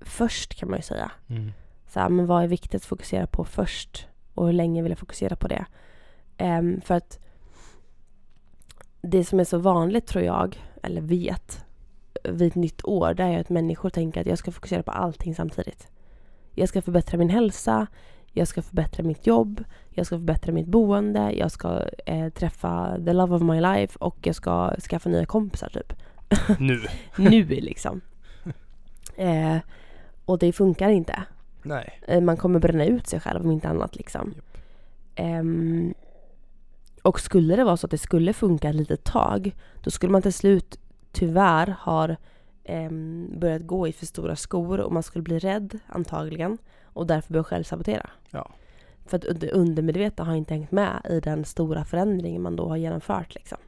Först kan man ju säga. Mm. Så här, men vad är viktigt att fokusera på först? Och hur länge vill jag fokusera på det? Ehm, för att det som är så vanligt tror jag, eller vet, vid ett nytt år, det är att människor tänker att jag ska fokusera på allting samtidigt. Jag ska förbättra min hälsa, jag ska förbättra mitt jobb, jag ska förbättra mitt boende, jag ska eh, träffa the love of my life och jag ska skaffa nya kompisar typ Nu. nu liksom. Eh, och det funkar inte. Nej. Eh, Man kommer bränna ut sig själv om inte annat liksom. Japp. Ehm, och skulle det vara så att det skulle funka ett litet tag, då skulle man till slut tyvärr ha ehm, börjat gå i för stora skor och man skulle bli rädd antagligen och därför börja självsabotera. Ja. För att det undermedvetna har inte hängt med i den stora förändringen man då har genomfört. Liksom.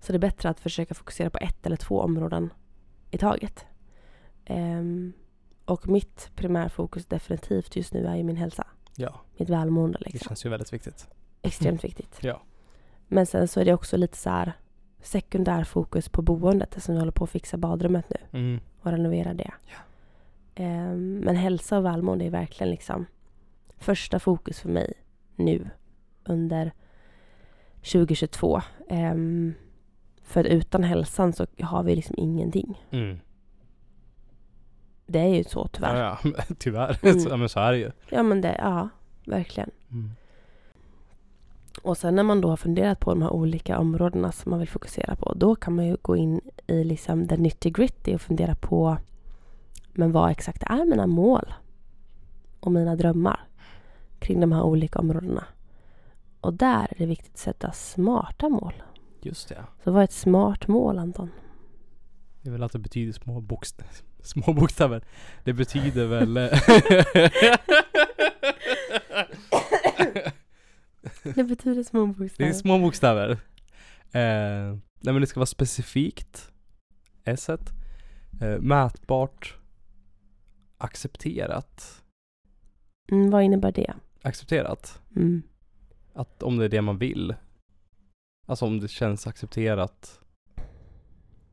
Så det är bättre att försöka fokusera på ett eller två områden i taget. Ehm, och mitt primärfokus definitivt just nu är ju min hälsa. Ja, Mitt välmående det liksom. känns ju väldigt viktigt. Extremt viktigt. Ja. Men sen så är det också lite så här sekundär fokus på boendet eftersom vi håller på att fixa badrummet nu Mm. och renovera det. Ja. Ehm, men hälsa och välmående är verkligen liksom första fokus för mig nu under 2022. Ehm, för utan hälsan så har vi liksom ingenting. Mm. Det är ju så tyvärr. Ja, ja. tyvärr. Mm. Så, ja, men så är det ju. Ja men det, ja, verkligen. Mm. Och sen när man då har funderat på de här olika områdena som man vill fokusera på, då kan man ju gå in i liksom the nitty gritty och fundera på men vad exakt är mina mål och mina drömmar kring de här olika områdena. Och där är det viktigt att sätta smarta mål. Just det. Så vad är ett smart mål, Anton? Det är väl att det betyder små, bokst små bokstäver. Det betyder väl... eh, Det betyder små det bokstäver. är små bokstäver. Eh, nej men det ska vara specifikt. S eh, Mätbart. Accepterat. Mm, vad innebär det? Accepterat. Mm. Att om det är det man vill. Alltså om det känns accepterat.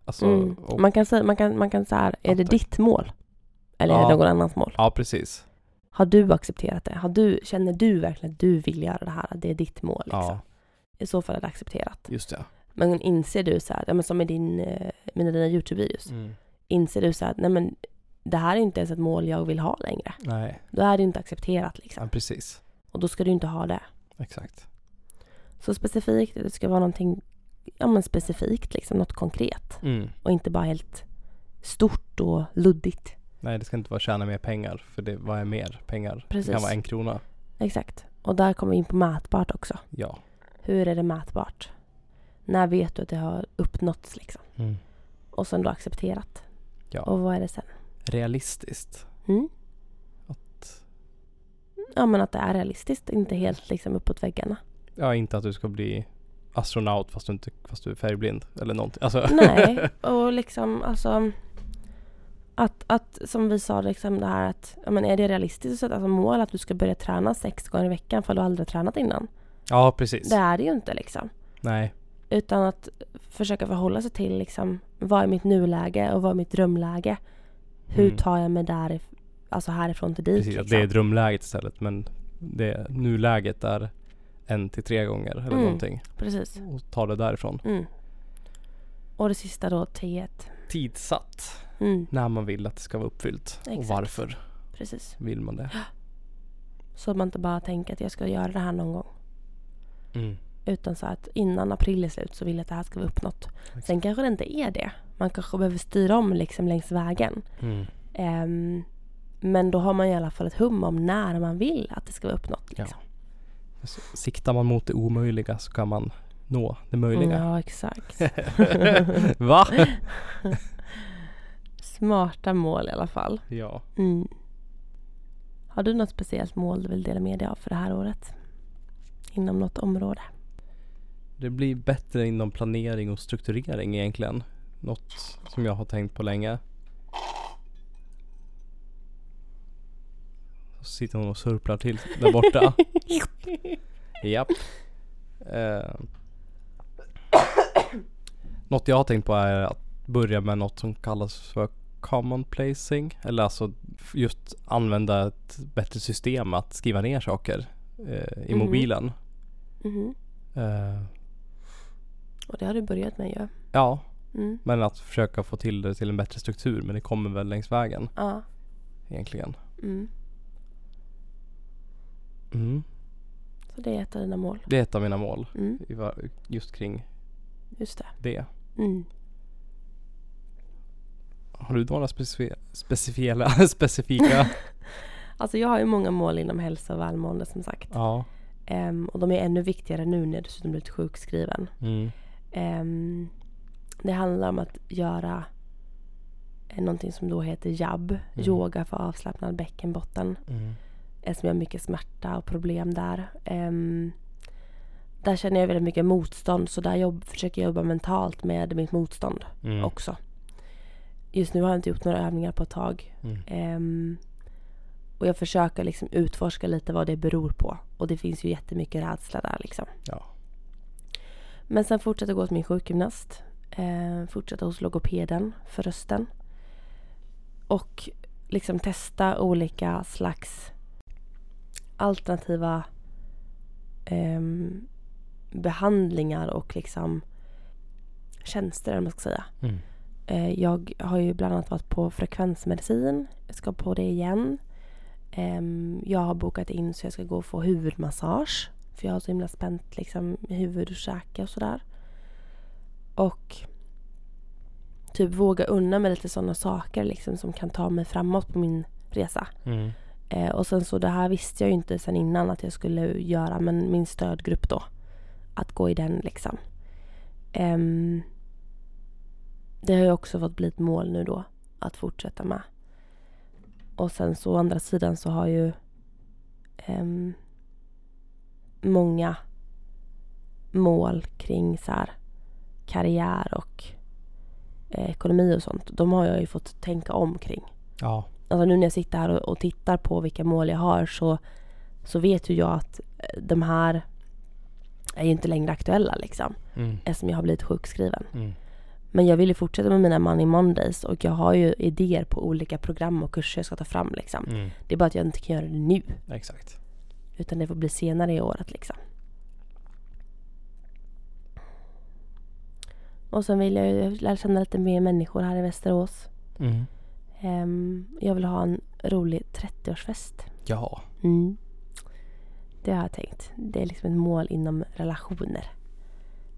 Alltså, Mm. och, Man kan säga, man kan, man kan säga, är Ja, det ditt mål? Eller är Ja. det någon annans mål? ja precis. Har du accepterat det? Har du, känner du verkligen att du vill göra det här? Att det är ditt mål? Liksom? Ja. i så fall är det accepterat. Just det. Men inser du så här, ja, men som med din, eh, med dina YouTube-videos, Mm. inser du så här, nej men det här är inte ens ett mål jag vill ha längre. Nej, Då är det inte accepterat liksom. ja, precis. Och då ska du inte ha det. Exakt. Så specifikt, det ska vara någonting ja, men specifikt, liksom, något konkret. Mm. Och inte bara helt stort och luddigt. Nej, det ska inte vara tjäna mer pengar. För det, vad är mer pengar? Det Precis. kan vara en krona. Exakt. Och där kommer vi in på mätbart också. Ja. Hur är det mätbart? När vet du att det har uppnåtts liksom? Mm. Och sen då accepterat. Ja. Och vad är det sen? Realistiskt. Mm? Att, Ja men att det är realistiskt, inte helt liksom uppåt väggarna. ja, inte att du ska bli astronaut fast du, inte, fast du är färgblind eller någonting. Alltså, Nej, och liksom alltså att, att som vi sa liksom det här att men är det realistiskt att sätta som mål att du ska börja träna sex gånger i veckan för du aldrig tränat innan? ja, precis. Det är det ju inte liksom. Nej. Utan att försöka förhålla sig till liksom vad är mitt nuläge och vad är mitt drömläge? Hur Mm. tar jag mig där, alltså härifrån till dit? Precis, liksom? det är drömläget istället. Men det, nuläget är en till tre gånger eller Mm. någonting. Precis. Och ta det därifrån. Mm. Och det sista då, T1. Tidsatt. Mm, När man vill att det ska vara uppfyllt. Och Exakt. varför precis. vill man det. Så att man inte bara tänker att jag ska göra det här någon gång. Mm. Utan så att innan april är slut så vill jag att det här ska vara uppnått. Sen kanske det inte är det. Man kanske behöver styra om liksom längs vägen. Mm. Ehm, men då har man i alla fall ett hum om när man vill att det ska vara uppnått. Ja. Så Siktar man mot det omöjliga så kan man nå det möjliga. Ja, exakt. Va? Smarta mål i alla fall. Ja. Mm. Har du något speciellt mål du vill dela med dig av för det här året? Inom något område? Det blir bättre inom planering och strukturering egentligen. Något som jag har tänkt på länge. Så sitter hon och surplar till där borta. Japp. Eh. Något jag har tänkt på är att börja med något som kallas för common placing. Eller alltså just använda ett bättre system att skriva ner saker eh, i Mhm. mobilen. Mhm. Eh, Och det har du börjat med ju. ja, Mm. men att försöka få till det till en bättre struktur. Men det kommer väl längs vägen Ja. egentligen. Mm. Mm. Så det är ett av dina mål. Det är ett av mina mål. Mm. Just kring Just det. det. Mm. Har du några specifi- specifika, specifika? Alltså jag har ju många mål inom hälsa och välmående som sagt. ja. Ehm, och de är ännu viktigare nu när jag dessutom blivit sjukskriven. Mm. Ehm, det handlar om att göra eh, någonting som då heter JAB, yoga för avslappnad bäckenbotten. Mm. Eftersom jag har mycket smärta och problem där. Ehm, där känner jag väldigt mycket motstånd så där jobb, försöker jag jobba mentalt med mitt motstånd Mm. också. Just nu har jag inte gjort några övningar på ett tag. Mm. Ehm, och jag försöker liksom utforska lite vad det beror på. Och det finns ju jättemycket rädsla där liksom. Ja. Men sen fortsätter jag gå till min sjukgymnast. Eh, fortsätter hos logopeden för rösten. Och liksom testa olika slags alternativa ehm, behandlingar och liksom tjänster, vad man ska säga. Mm. Eh, jag har ju bland annat varit på frekvensmedicin. Jag ska på det igen. Ehm, jag har bokat in så jag ska gå och få huvudmassage. För jag har så himla spänt liksom, huvud och käke och sådär. Och typ våga unna mig lite sådana saker liksom, som kan ta mig framåt på min resa. Mm. Eh, och sen så det här visste jag ju inte sen innan att jag skulle göra, men min stödgrupp då. Att gå i den liksom. Eh, det har ju också fått bli ett mål nu då, att fortsätta med. Och sen så å andra sidan så har ju eh, många mål kring så här karriär och eh, ekonomi och sånt. De har jag ju fått tänka om kring. Ja. Alltså nu när jag sitter här och, och tittar på vilka mål jag har så, så vet ju jag att eh, de här är ju inte längre aktuella liksom. Mm. Eftersom jag har blivit sjukskriven. Mm. Men jag vill ju fortsätta med mina Money Mondays och jag har ju idéer på olika program och kurser jag ska ta fram liksom. Mm. Det är bara att jag inte kan göra det nu. Exakt. Utan det får bli senare i året liksom. Och sen vill jag ju lära känna lite mer människor här i Västerås. Mm. Ehm, jag vill ha en rolig 30-årsfest. Ja. Mm. Det har jag tänkt. Det är liksom ett mål inom relationer.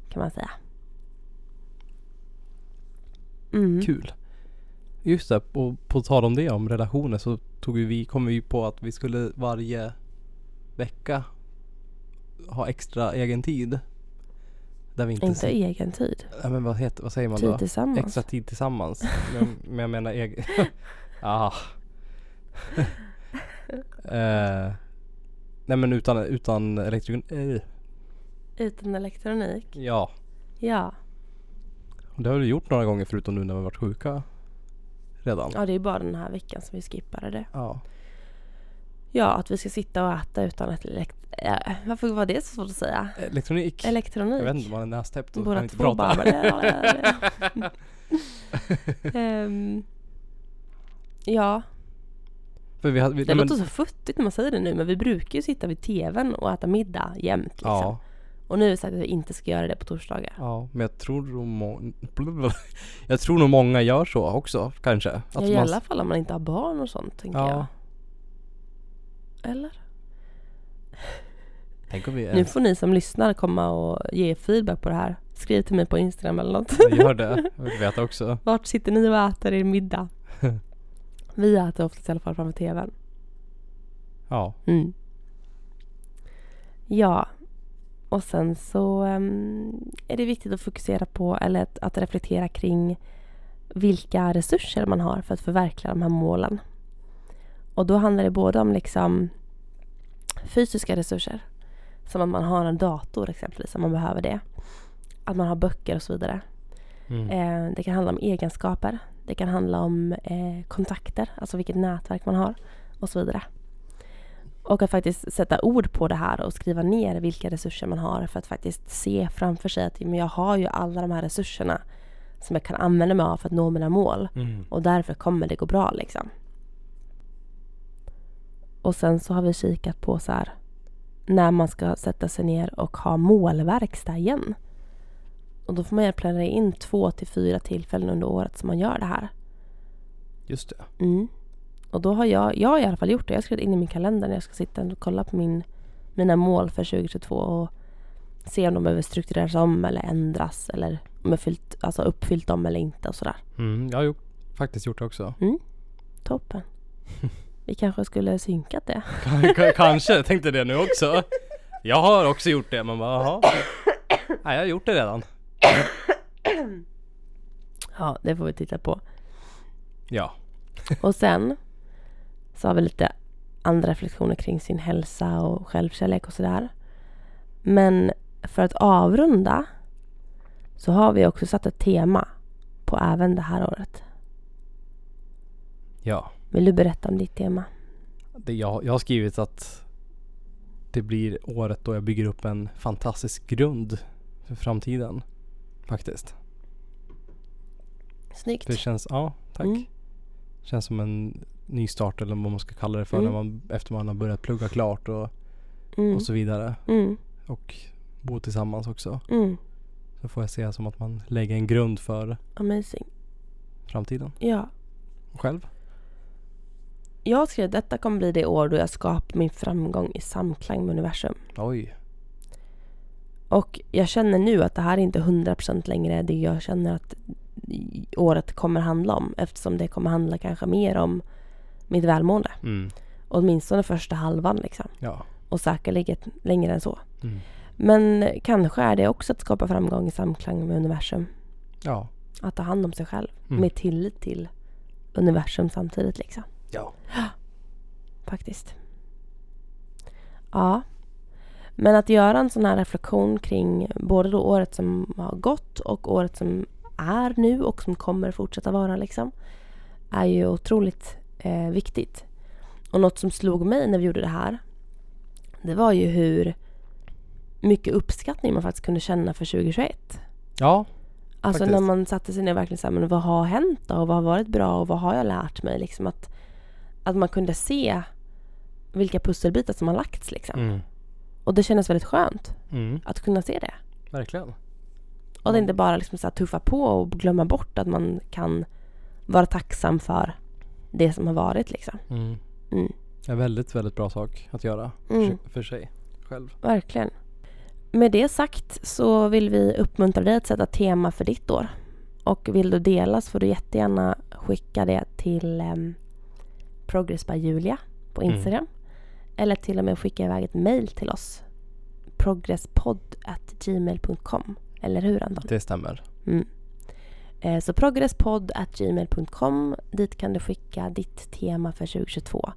Kan man säga. Mm. Kul. Just det, och på tal om det, om relationer så tog vi, kom vi på att vi skulle varje vecka ha extra egen tid. Där vi inte... Inte egen tid. Ja, men vad, heter, vad säger man Tid då? tillsammans. Extra tid tillsammans. men, men jag menar egen... ah. eh, nej men utan, utan elektron... Eh, Utan elektronik. ja. Ja. Det har du gjort några gånger förutom nu när vi varit sjuka. Redan. Ja, det är bara den här veckan som vi skippade det. Ja. Ja, att vi ska sitta och äta utan ett elekt... Äh, varför var det så svårt att säga? Elektronik. Elektronik. Jag vet inte, man är nästäppt och Båda kan inte två prata. bara... Ehm, ja, För vi hade, vi, det nej, låter men, så futtigt när man säger det nu men vi brukar ju sitta vid tvn och äta middag jämt liksom. Ja, Och nu har vi sagt att vi inte ska göra det på torsdagar. ja, men jag tror nog må, Jag tror nog många gör så också kanske. Att ja, I man- alla fall om man inte har barn och sånt tänker Ja. jag. Eller? Vi Nu ens får ni som lyssnar komma och ge feedback på det här. Skriv till mig på Instagram eller något. gör det. Jag vill veta också. Vart sitter ni och äter er middag? Vi äter oftast i alla fall framför tvn. Ja. Mm. Ja, och sen så ehm, är det viktigt att fokusera på, eller att, att reflektera kring vilka resurser man har för att förverkliga de här målen. Och då handlar det både om liksom fysiska resurser, som att man har en dator exempelvis, om man behöver det. Att man har böcker och så vidare. Mm. Eh, det kan handla om egenskaper. Det kan handla om eh, kontakter, alltså vilket nätverk man har och så vidare. Och att faktiskt sätta ord på det här och skriva ner vilka resurser man har för att faktiskt se framför sig att men jag har ju alla de här resurserna som jag kan använda mig av för att nå mina mål. Mm. Och därför kommer det gå bra liksom. Och sen så har vi kikat på så här när man ska sätta sig ner och ha målverkstad igen. Och då får man planera in två till fyra tillfällen under året som man gör det här. Just det. Mm. Och då har jag, jag har i alla fall gjort det. Jag har skrivit in i min kalender när jag ska sitta och kolla på min, mina mål för 2022 och se om de behöver struktureras om eller ändras eller om jag fyllt, alltså uppfyllt dem eller inte och sådär. Mm. Jag har ju faktiskt gjort det också. Toppen. Vi kanske skulle synkat det. Kanske, jag tänkte det nu också. Jag har också gjort det, men bara jaha. Nej, jag har gjort det redan. Ja, det får vi titta på. Ja. Och sen så har vi lite andra reflektioner kring sin hälsa och självkärlek och sådär. Men för att avrunda så har vi också satt ett tema på även det här året. Ja. Vill du berätta om ditt tema? Det jag, jag har skrivit att det blir året då jag bygger upp en fantastisk grund för framtiden. Faktiskt. Snyggt. För det känns, ja tack. Mm. Känns som en nystart eller vad man ska kalla det för Mm. när man, efter man har börjat plugga klart och, Mm. och så vidare. Mm. Och bo tillsammans också. Mm. Så får jag se som att man lägger en grund för Amazing. framtiden. Ja. Och själv? Jag skrev att detta kommer bli det år då jag skapar min framgång i samklang med universum. Oj. Och jag känner nu att det här är inte 100% längre det jag känner att året kommer handla om. Eftersom det kommer handla kanske mer om mitt välmående. Mm. Åtminstone första halvan liksom. Ja. Och säkerligen längre än så. Mm. Men kanske är det också att skapa framgång i samklang med universum. Ja. Att ta hand om sig själv. Mm. Med tillit till universum samtidigt liksom. Ja. Faktiskt. Ja. Men att göra en sån här reflektion kring både då året som har gått och året som är nu och som kommer fortsätta vara liksom. Är ju otroligt eh, viktigt. Och något som slog mig när vi gjorde det här. Det var ju hur mycket uppskattning man faktiskt kunde känna för 2021. Ja. Alltså Faktiskt. när man satte sig ner och verkligen så här, men vad har hänt då? Och vad har varit bra och vad har jag lärt mig? Liksom att, att man kunde se vilka pusselbitar som har lagts liksom. Mm. Och det kändes väldigt skönt Mm. att kunna se det. Verkligen. Och att inte bara liksom så tuffa på och glömma bort att man kan vara tacksam för det som har varit liksom. Mm. Mm. En väldigt, väldigt bra sak att göra Mm. för, för sig själv. Verkligen. Med det sagt så vill vi uppmuntra dig att sätta tema för ditt år. Och vill du dela så får du jättegärna skicka det till um, Progress by Julia på Mm. Instagram. Eller till och med skicka iväg ett mail till oss. progresspodd.gmail.com Eller hur Anton? Det stämmer. Mm. Eh, Så progresspodd.gmail.com Dit kan du skicka ditt tema för 2022.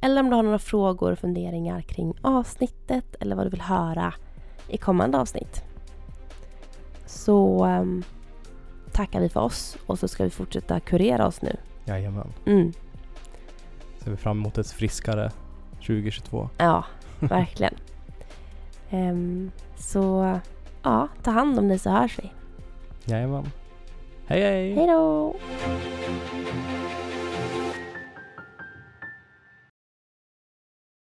Eller om du har några frågor och funderingar kring avsnittet eller vad du vill höra i kommande avsnitt. Så ehm, tackar vi för oss och så ska vi fortsätta kurera oss nu. Jajamän. Mm. Ser vi fram emot ett friskare 2022. Ja, verkligen. Ehm, så ja, ta hand om dig så hörs vi. Jajamän. Hej hej! Hej då!